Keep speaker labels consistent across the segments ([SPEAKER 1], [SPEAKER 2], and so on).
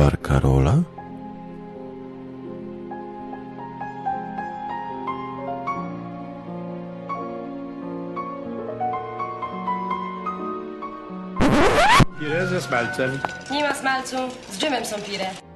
[SPEAKER 1] Bar Karola?
[SPEAKER 2] Pire ze smalcem.
[SPEAKER 3] Nie ma smalcu, z dżemem są pire.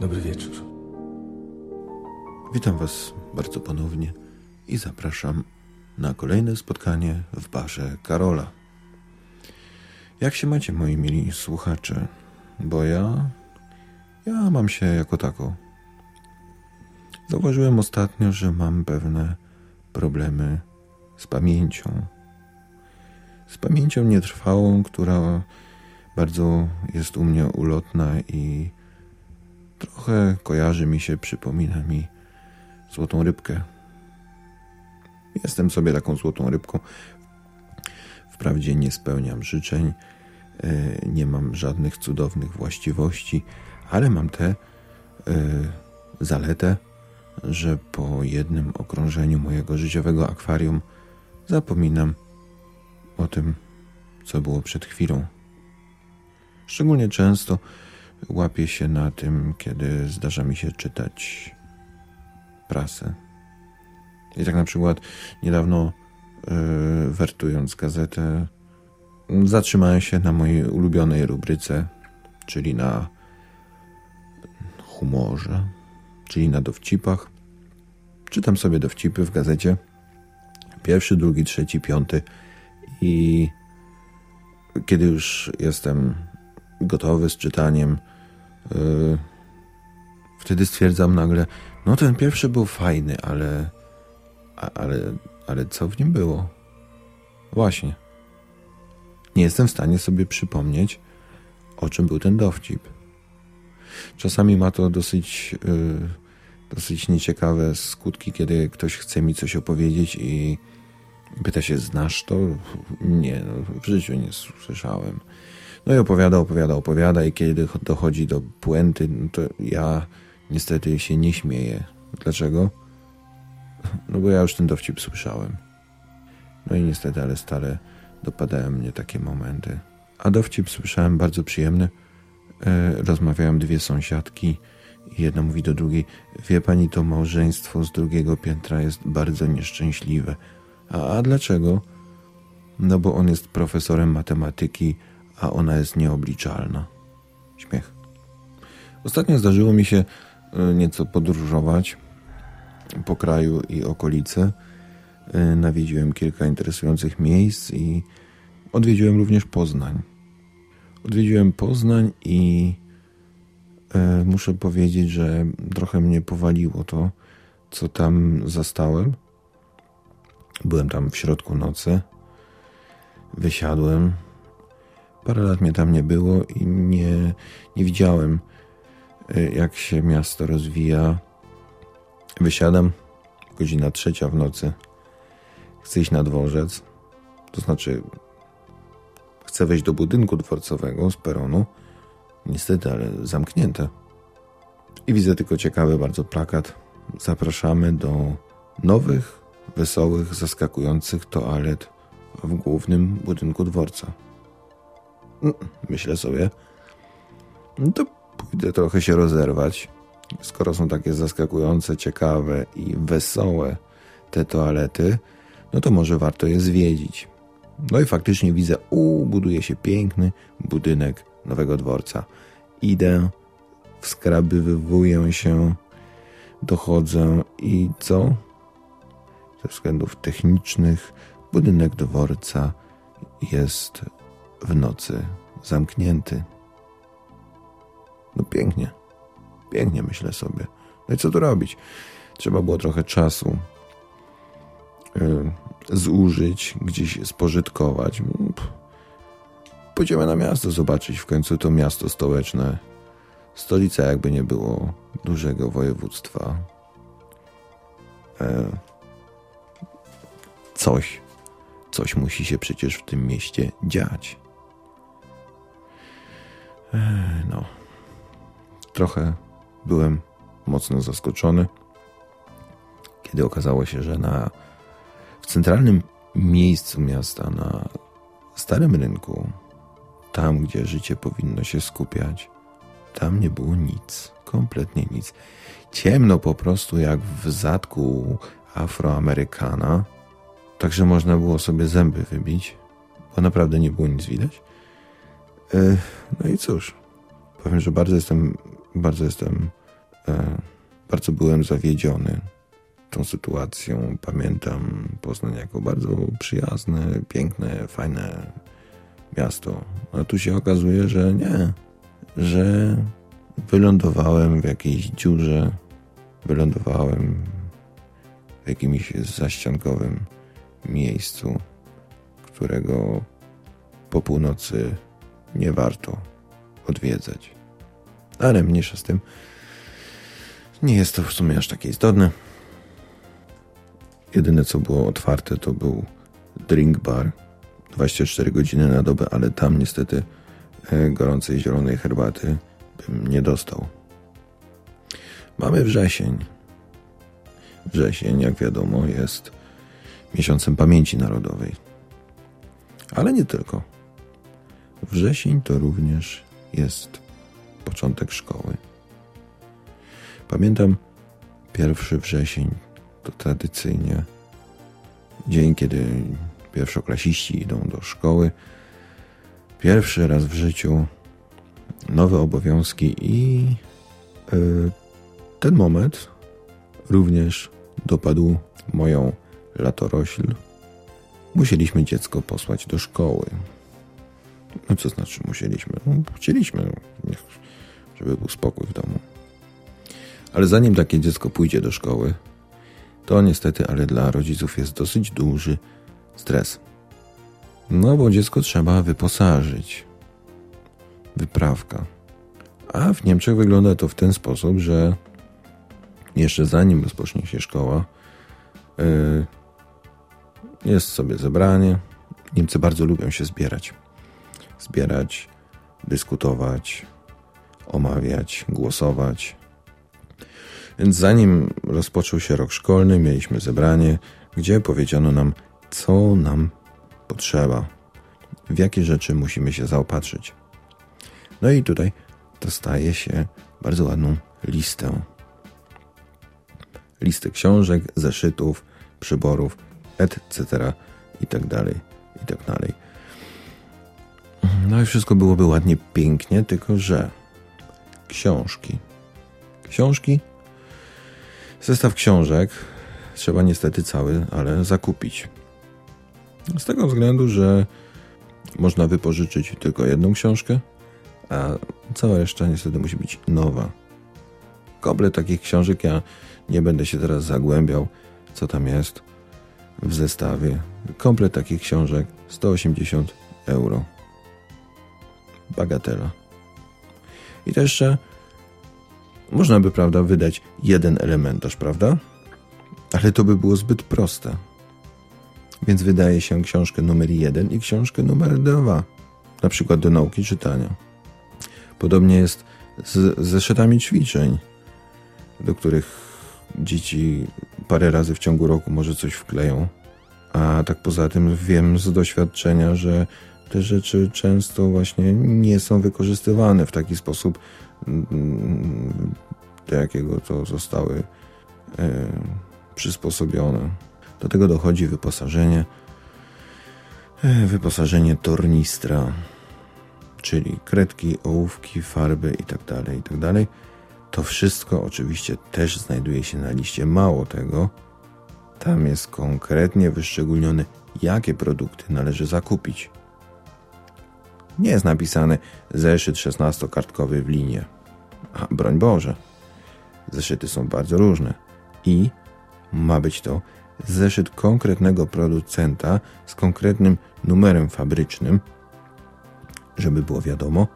[SPEAKER 1] Dobry wieczór. Witam Was bardzo ponownie i zapraszam na kolejne spotkanie w barze Karola. Jak się macie, moi mili słuchacze? Bo ja. Ja mam się jako tako. Zauważyłem ostatnio, że mam pewne problemy z pamięcią. Z pamięcią nietrwałą, która bardzo jest u mnie ulotna i trochę kojarzy mi się, przypomina mi złotą rybkę. Jestem sobie taką złotą rybką. Wprawdzie nie spełniam życzeń, e, nie mam żadnych cudownych właściwości, ale mam tę e, zaletę, że po jednym okrążeniu mojego życiowego akwarium zapominam o tym, co było przed chwilą. Szczególnie często łapię się na tym, kiedy zdarza mi się czytać prasę. I tak na przykład niedawno yy, wertując gazetę, zatrzymałem się na mojej ulubionej rubryce, czyli na humorze, czyli na dowcipach. Czytam sobie dowcipy w gazecie. Pierwszy, drugi, trzeci, piąty. I kiedy już jestem gotowy z czytaniem, yy, wtedy stwierdzam nagle, no ten pierwszy był fajny, ale, ale, ale co w nim było? Właśnie. Nie jestem w stanie sobie przypomnieć, o czym był ten dowcip. Czasami ma to dosyć, yy, dosyć nieciekawe skutki, kiedy ktoś chce mi coś opowiedzieć i pyta się, znasz to? Nie, no, w życiu nie słyszałem. No i opowiada, opowiada, opowiada i kiedy dochodzi do puenty, no to ja niestety się nie śmieję. Dlaczego? No bo ja już ten dowcip słyszałem. No i niestety, ale stale dopadają mnie takie momenty. A dowcip słyszałem bardzo przyjemny. E, rozmawiają dwie sąsiadki i jedna mówi do drugiej: Wie pani, to małżeństwo z drugiego piętra jest bardzo nieszczęśliwe. A, a dlaczego? No bo on jest profesorem matematyki, a ona jest nieobliczalna. Śmiech. Ostatnio zdarzyło mi się e, nieco podróżować po kraju i okolicy. E, Nawiedziłem kilka interesujących miejsc i odwiedziłem również Poznań. Odwiedziłem Poznań i e, muszę powiedzieć, że trochę mnie powaliło to, co tam zastałem. Byłem tam w środku nocy. Wysiadłem. Parę lat mnie tam nie było i nie, nie widziałem, e, jak się miasto rozwija. Wysiadam, godzina trzecia w nocy. Chcę iść na dworzec, to znaczy chcę wejść do budynku dworcowego z peronu. Niestety, ale zamknięte. I widzę tylko ciekawy bardzo plakat. Zapraszamy do nowych, wesołych, zaskakujących toalet w głównym budynku dworca. Mm, Myślę sobie, no to pójdę trochę się rozerwać. Skoro są takie zaskakujące, ciekawe i wesołe te toalety, no to może warto je zwiedzić. No i faktycznie widzę, u, buduje się piękny budynek nowego dworca. Idę, wskrabywuję się, dochodzę i co? Ze względów technicznych budynek dworca jest w nocy zamknięty. No pięknie, pięknie myślę sobie. No i co tu robić? Trzeba było trochę czasu y, zużyć, gdzieś spożytkować. Pff. Pójdziemy na miasto zobaczyć w końcu to miasto stołeczne. Stolica jakby nie było dużego województwa. E, coś, coś musi się przecież w tym mieście dziać. No, trochę byłem mocno zaskoczony, kiedy okazało się, że na, w centralnym miejscu miasta, na starym rynku, tam gdzie życie powinno się skupiać, tam nie było nic, kompletnie nic. Ciemno po prostu jak w zadku Afroamerykana, także można było sobie zęby wybić, bo naprawdę nie było nic widać. E, no i cóż, powiem, że bardzo jestem, bardzo jestem, e, bardzo byłem zawiedziony tą sytuacją. Pamiętam Poznań jako bardzo przyjazne, piękne, fajne miasto. A tu się okazuje, że nie, że wylądowałem w jakiejś dziurze, wylądowałem w jakimś zaściankowym miejscu, którego po północy nie warto odwiedzać. Ale mniejsza z tym. Nie jest to w sumie aż takie istotne. Jedyne co było otwarte to był drink bar 24 godziny na dobę, ale tam niestety e, gorącej zielonej herbaty bym nie dostał. Mamy wrzesień. Wrzesień, jak wiadomo, jest miesiącem pamięci narodowej. Ale nie tylko. Wrzesień to również jest początek szkoły. Pamiętam pierwszy wrzesień to tradycyjnie dzień, kiedy pierwszoklasiści idą do szkoły. Pierwszy raz w życiu nowe obowiązki i yy, ten moment również dopadł moją latorośl. Musieliśmy dziecko posłać do szkoły. No co znaczy musieliśmy? No, chcieliśmy, żeby był spokój w domu. Ale zanim takie dziecko pójdzie do szkoły, to niestety, ale dla rodziców jest dosyć duży stres. No bo dziecko trzeba wyposażyć. Wyprawka. A w Niemczech wygląda to w ten sposób, że jeszcze zanim rozpocznie się szkoła, yy, jest sobie zebranie. Niemcy bardzo lubią się zbierać zbierać, dyskutować, omawiać, głosować. Więc zanim rozpoczął się rok szkolny, mieliśmy zebranie, gdzie powiedziano nam, co nam potrzeba, w jakie rzeczy musimy się zaopatrzyć. No i tutaj dostaje się bardzo ładną listę. Listę książek, zeszytów, przyborów, etc. i tak dalej, i tak dalej. No i wszystko byłoby ładnie, pięknie, tylko że książki. Książki, zestaw książek trzeba niestety cały, ale zakupić. Z tego względu, że można wypożyczyć tylko jedną książkę, a cała reszta niestety musi być nowa. Komplet takich książek ja nie będę się teraz zagłębiał, co tam jest w zestawie. Komplet takich książek 180 euro bagatela. I to jeszcze można by, prawda, wydać jeden elementarz, prawda? Ale to by było zbyt proste. Więc wydaje się książkę numer jeden i książkę numer dwa, na przykład do nauki czytania. Podobnie jest z zeszytami ćwiczeń, do których dzieci parę razy w ciągu roku może coś wkleją. A tak poza tym wiem z doświadczenia, że te rzeczy często właśnie nie są wykorzystywane w taki sposób, mm, do jakiego to zostały e, przysposobione. Do tego dochodzi wyposażenie, e, wyposażenie tornistra, czyli kredki, ołówki, farby itd., tak itd. Tak to wszystko oczywiście też znajduje się na liście. Mało tego, tam jest konkretnie wyszczególnione, jakie produkty należy zakupić nie jest napisany zeszyt 16-kartkowy w linie. A broń Boże. Zeszyty są bardzo różne. I ma być to zeszyt konkretnego producenta z konkretnym numerem fabrycznym, żeby było wiadomo,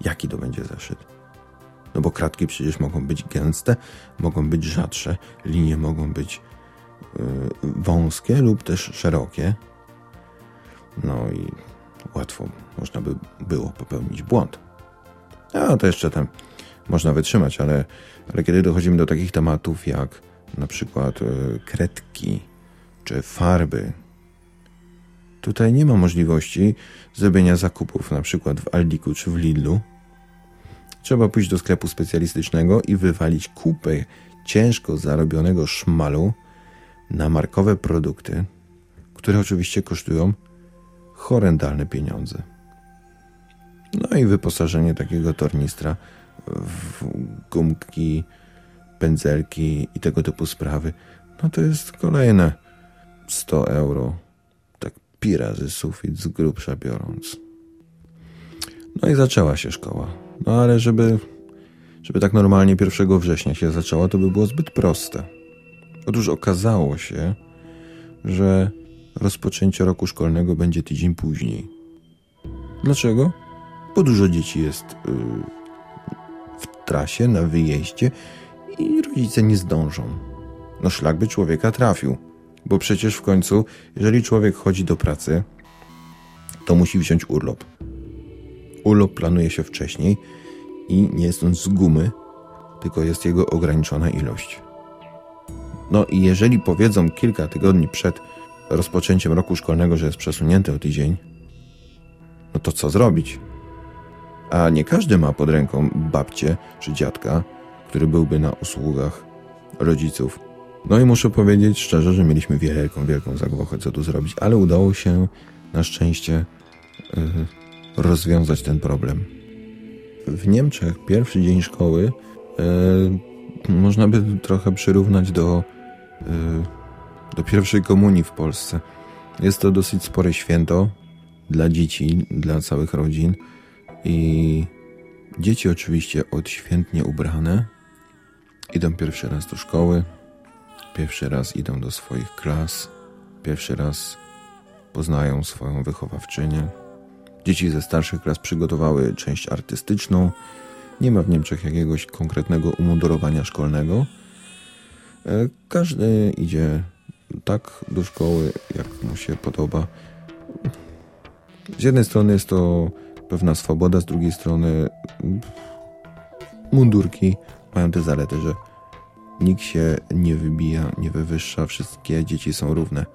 [SPEAKER 1] jaki to będzie zeszyt. No bo kratki przecież mogą być gęste, mogą być rzadsze, linie mogą być wąskie lub też szerokie. No i łatwo można by było popełnić błąd. A to jeszcze tam można wytrzymać, ale, ale kiedy dochodzimy do takich tematów jak na przykład y, kredki czy farby, tutaj nie ma możliwości zrobienia zakupów na przykład w Aldiku czy w Lidlu. Trzeba pójść do sklepu specjalistycznego i wywalić kupę ciężko zarobionego szmalu na markowe produkty, które oczywiście kosztują horrendalne pieniądze. No i wyposażenie takiego tornistra w gumki, pędzelki i tego typu sprawy, no to jest kolejne 100 euro. Tak pi razy sufit z grubsza biorąc. No i zaczęła się szkoła. No ale żeby, żeby tak normalnie 1 września się zaczęła, to by było zbyt proste. Otóż okazało się, że rozpoczęcie roku szkolnego będzie tydzień później. Dlaczego? Bo dużo dzieci jest yy, w trasie, na wyjeździe i rodzice nie zdążą. No szlak by człowieka trafił, bo przecież w końcu, jeżeli człowiek chodzi do pracy, to musi wziąć urlop. Urlop planuje się wcześniej i nie jest on z gumy, tylko jest jego ograniczona ilość. No i jeżeli powiedzą kilka tygodni przed rozpoczęciem roku szkolnego, że jest przesunięty o tydzień, no to co zrobić? A nie każdy ma pod ręką babcię czy dziadka, który byłby na usługach rodziców. No i muszę powiedzieć szczerze, że mieliśmy wielką, wielką zagwochę, co tu zrobić, ale udało się na szczęście yy, rozwiązać ten problem. W Niemczech pierwszy dzień szkoły yy, można by trochę przyrównać do Y, do pierwszej komunii w Polsce. Jest to dosyć spore święto dla dzieci, dla całych rodzin i dzieci oczywiście odświętnie ubrane idą pierwszy raz do szkoły, pierwszy raz idą do swoich klas, pierwszy raz poznają swoją wychowawczynię. Dzieci ze starszych klas przygotowały część artystyczną. Nie ma w Niemczech jakiegoś konkretnego umundurowania szkolnego, E, każdy idzie tak do szkoły, jak mu się podoba. Z jednej strony jest to pewna swoboda, z drugiej strony mundurki mają te zalety, że nikt się nie wybija, nie wywyższa, wszystkie dzieci są równe.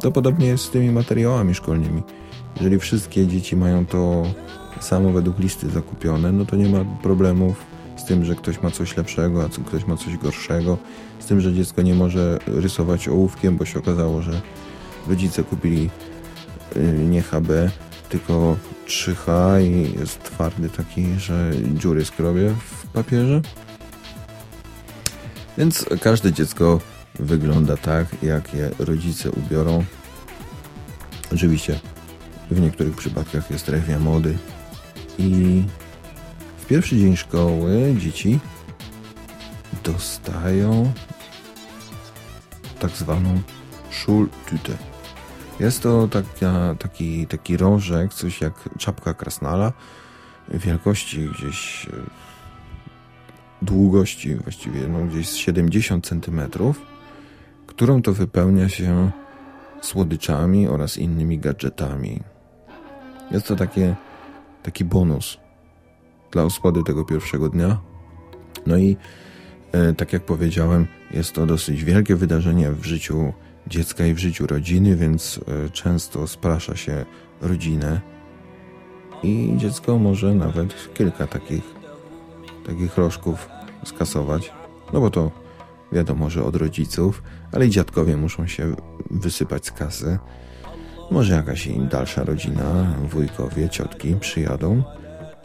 [SPEAKER 1] To podobnie jest z tymi materiałami szkolnymi. Jeżeli wszystkie dzieci mają to samo według listy zakupione, no to nie ma problemów z tym, że ktoś ma coś lepszego, a ktoś ma coś gorszego, z tym, że dziecko nie może rysować ołówkiem, bo się okazało, że rodzice kupili y, nie HB, tylko 3H i jest twardy taki, że dziury skrobie w papierze. Więc każde dziecko wygląda tak, jak je rodzice ubiorą. Oczywiście w niektórych przypadkach jest rewia mody i pierwszy dzień szkoły dzieci dostają tak zwaną Schultüte. Jest to taka, taki, taki rożek, coś jak czapka krasnala, wielkości gdzieś e, długości właściwie no gdzieś 70 cm, którą to wypełnia się słodyczami oraz innymi gadżetami. Jest to takie, taki bonus dla osłody tego pierwszego dnia. No i e, tak jak powiedziałem, jest to dosyć wielkie wydarzenie w życiu dziecka i w życiu rodziny, więc e, często sprasza się rodzinę i dziecko może nawet kilka takich, takich rożków skasować. No bo to wiadomo, że od rodziców, ale i dziadkowie muszą się wysypać z kasy. Może jakaś im dalsza rodzina, wujkowie, ciotki przyjadą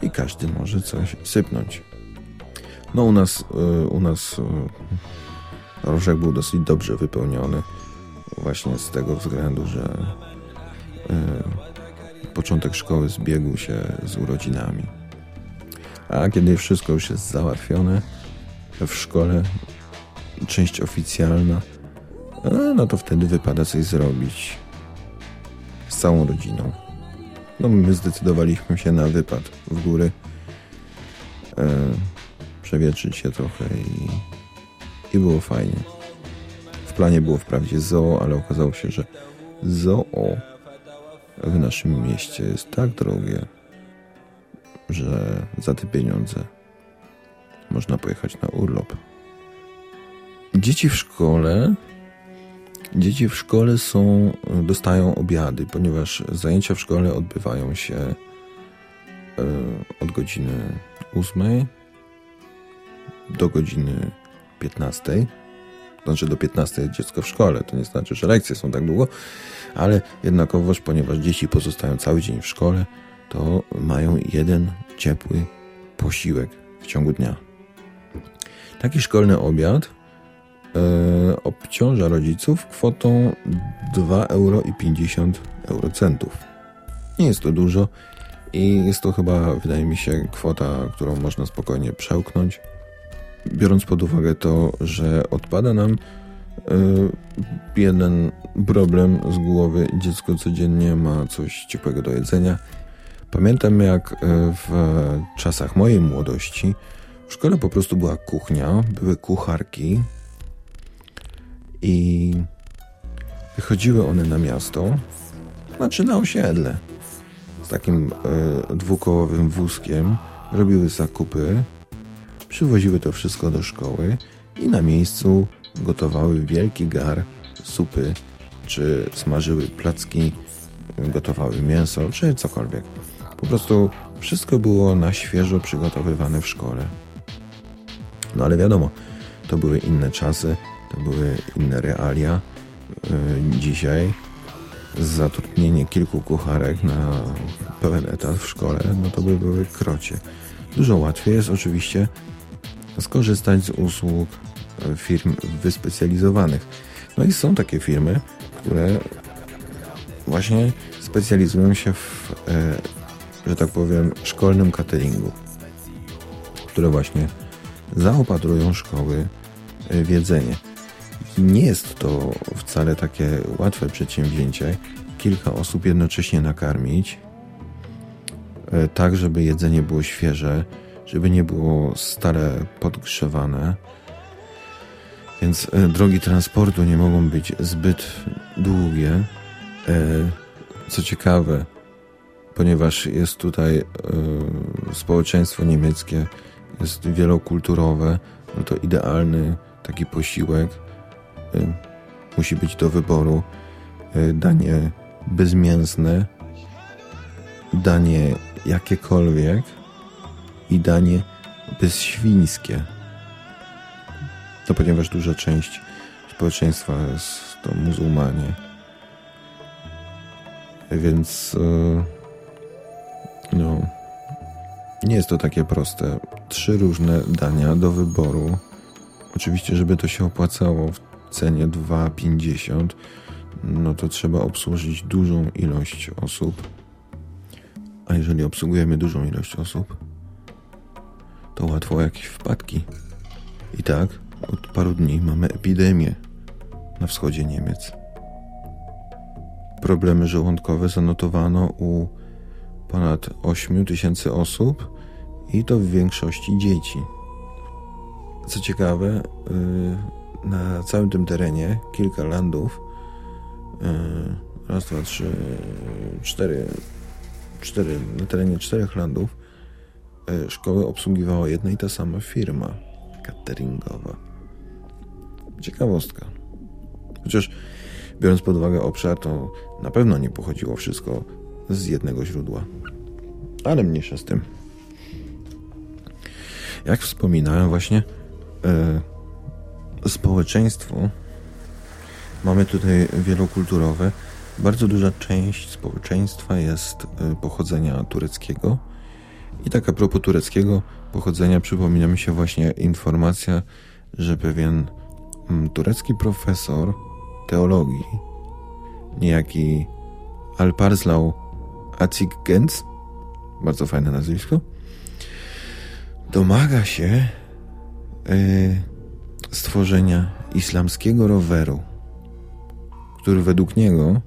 [SPEAKER 1] i każdy może coś sypnąć. No u nas, e, u nas e, rożek był dosyć dobrze wypełniony właśnie z tego względu, że e, początek szkoły zbiegł się z urodzinami. A kiedy wszystko już jest załatwione w szkole, część oficjalna, no to wtedy wypada coś zrobić z całą rodziną. No my zdecydowaliśmy się na wypad w góry. E, przewietrzyć się trochę i, i było fajnie. W planie było wprawdzie zoo, ale okazało się, że zoo w naszym mieście jest tak drogie, że za te pieniądze można pojechać na urlop. Dzieci w szkole Dzieci w szkole są, dostają obiady, ponieważ zajęcia w szkole odbywają się e, od godziny 8 do godziny 15. Znaczy do 15 jest dziecko w szkole. To nie znaczy, że lekcje są tak długo, ale jednakowoż, ponieważ dzieci pozostają cały dzień w szkole, to mają jeden ciepły posiłek w ciągu dnia. Taki szkolny obiad obciąża rodziców kwotą 2,50 euro eurocentów. Nie jest to dużo i jest to chyba, wydaje mi się, kwota, którą można spokojnie przełknąć, biorąc pod uwagę to, że odpada nam e, jeden problem z głowy. Dziecko codziennie ma coś ciepłego do jedzenia. Pamiętam, jak e, w czasach mojej młodości w szkole po prostu była kuchnia, były kucharki, i wychodziły one na miasto, znaczy na osiedle, z takim e, dwukołowym wózkiem, robiły zakupy, przywoziły to wszystko do szkoły i na miejscu gotowały wielki gar supy, czy smażyły placki, gotowały mięso, czy cokolwiek. Po prostu wszystko było na świeżo przygotowywane w szkole. No ale wiadomo, to były inne czasy, to były inne realia. Y, dzisiaj zatrudnienie kilku kucharek na pełen etat w szkole, no to by były krocie. Dużo łatwiej jest oczywiście skorzystać z usług firm wyspecjalizowanych. No i są takie firmy, które właśnie specjalizują się w, e, że tak powiem, szkolnym cateringu, które właśnie zaopatrują szkoły w jedzenie. Nie jest to wcale takie łatwe przedsięwzięcie. Kilka osób jednocześnie nakarmić, e, tak żeby jedzenie było świeże, żeby nie było stare, podgrzewane. Więc e, drogi transportu nie mogą być zbyt długie. E, co ciekawe, ponieważ jest tutaj społeczeństwo niemieckie, jest wielokulturowe, no to idealny taki posiłek musi być do wyboru y, danie bezmięsne, danie jakiekolwiek i danie bezświńskie. To ponieważ duża część społeczeństwa jest to muzułmanie. Więc y, no, nie jest to takie proste. Trzy różne dania do wyboru. Oczywiście, żeby to się opłacało w cenie 2,50, no to trzeba obsłużyć dużą ilość osób. A jeżeli obsługujemy dużą ilość osób, to łatwo jakieś wpadki. I tak od paru dni mamy epidemię na wschodzie Niemiec. Problemy żołądkowe zanotowano u ponad 8 tysięcy osób i to w większości dzieci. Co ciekawe, yy, na całym tym terenie kilka landów. E, raz, dwa, trzy, cztery, cztery na terenie czterech landów e, szkoły obsługiwała jedna i ta sama firma cateringowa. Ciekawostka. Chociaż biorąc pod uwagę obszar, to na pewno nie pochodziło wszystko z jednego źródła. Ale mniejsza z tym. Jak wspominałem właśnie, e, społeczeństwo mamy tutaj wielokulturowe. Bardzo duża część społeczeństwa jest y, pochodzenia tureckiego. I tak a propos tureckiego pochodzenia przypomina mi się właśnie informacja, że pewien mm, turecki profesor teologii, niejaki Alparslau Acik Genz, bardzo fajne nazwisko, domaga się yy, stworzenia islamskiego roweru, który według niego,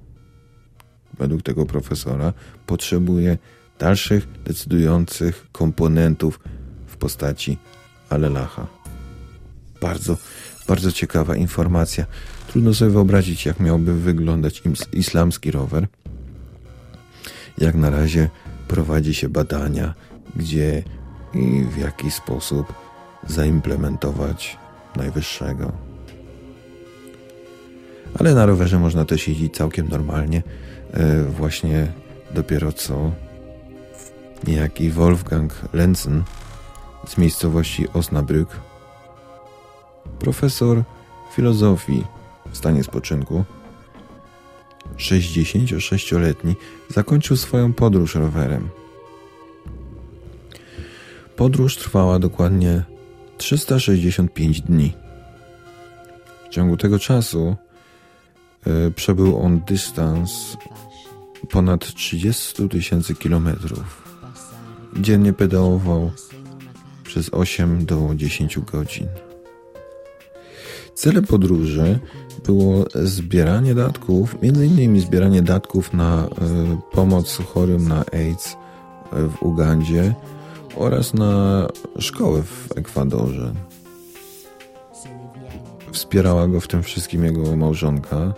[SPEAKER 1] według tego profesora, potrzebuje dalszych decydujących komponentów w postaci Alelacha. Bardzo, bardzo ciekawa informacja. Trudno sobie wyobrazić, jak miałby wyglądać islamski rower. Jak na razie prowadzi się badania, gdzie i w jaki sposób zaimplementować najwyższego. Ale na rowerze można też jeździć całkiem normalnie. E, właśnie dopiero co niejaki Wolfgang Lenzen z miejscowości Osnabrück, profesor filozofii w stanie spoczynku, 66-letni, zakończył swoją podróż rowerem. Podróż trwała dokładnie 365 dni. W ciągu tego czasu y, przebył on dystans ponad 30 tysięcy kilometrów. Dziennie pedałował przez 8 do 10 godzin. Celem podróży było zbieranie datków, innymi zbieranie datków na y, pomoc chorym na AIDS w Ugandzie oraz na szkoły w Ekwadorze. Wspierała go w tym wszystkim jego małżonka,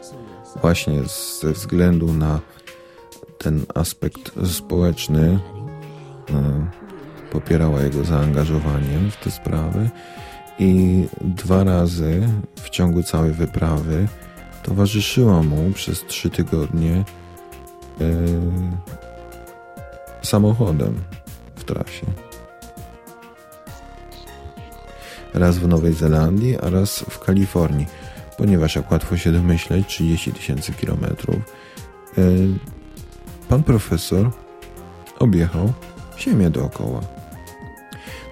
[SPEAKER 1] właśnie ze względu na ten aspekt społeczny. Y, popierała jego zaangażowanie w te sprawy i dwa razy w ciągu całej wyprawy towarzyszyła mu przez trzy tygodnie yy, samochodem w trasie. Raz w Nowej Zelandii, a raz w Kalifornii, ponieważ jak łatwo się domyśleć, 30 tysięcy kilometrów. Yy, pan profesor objechał Ziemię dookoła.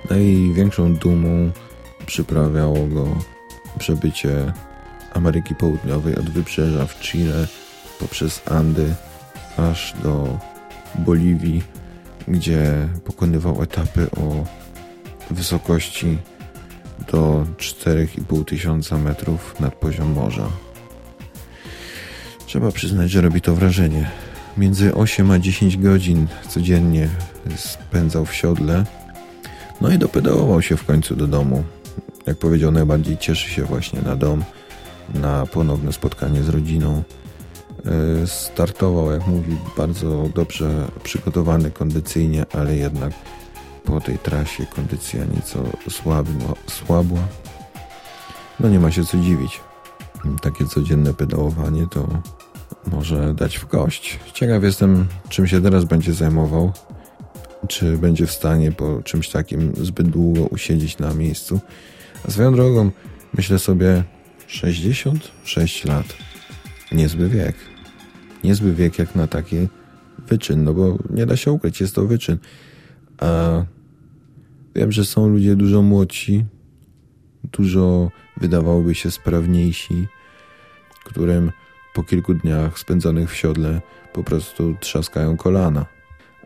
[SPEAKER 1] Największą dumą przyprawiało go przebycie Ameryki Południowej od wybrzeża w Chile poprzez Andy aż do Boliwii, gdzie pokonywał etapy o wysokości do 4,5 tysiąca metrów nad poziom morza. Trzeba przyznać, że robi to wrażenie. Między 8 a 10 godzin codziennie spędzał w siodle, no i dopedałował się w końcu do domu. Jak powiedział, najbardziej cieszy się właśnie na dom, na ponowne spotkanie z rodziną. E, startował, jak mówi, bardzo dobrze przygotowany kondycyjnie, ale jednak po tej trasie kondycja nieco słabła. słabła. No nie ma się co dziwić. Takie codzienne pedałowanie to może dać w kość. Ciekaw jestem, czym się teraz będzie zajmował. Czy będzie w stanie po czymś takim zbyt długo usiedzieć na miejscu. A swoją drogą, myślę sobie, 66 lat. Niezły wiek. Niezły wiek jak na taki wyczyn, no bo nie da się ukryć, jest to wyczyn. A wiem, że są ludzie dużo młodsi, dużo wydawałoby się sprawniejsi, którym po kilku dniach spędzonych w siodle po prostu trzaskają kolana.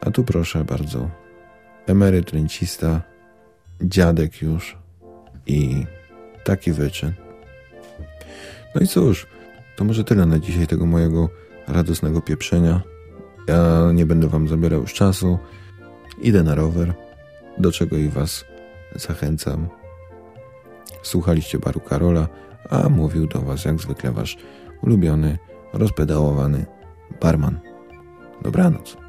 [SPEAKER 1] A tu proszę bardzo, emeryt rencista, dziadek już i taki wyczyn. No i cóż, to może tyle na dzisiaj tego mojego radosnego pieprzenia. Ja nie będę wam zabierał już czasu. Idę na rower, do czego i was zachęcam. Słuchaliście baru Karola, a mówił do was jak zwykle wasz ulubiony, rozpedałowany barman. Dobranoc.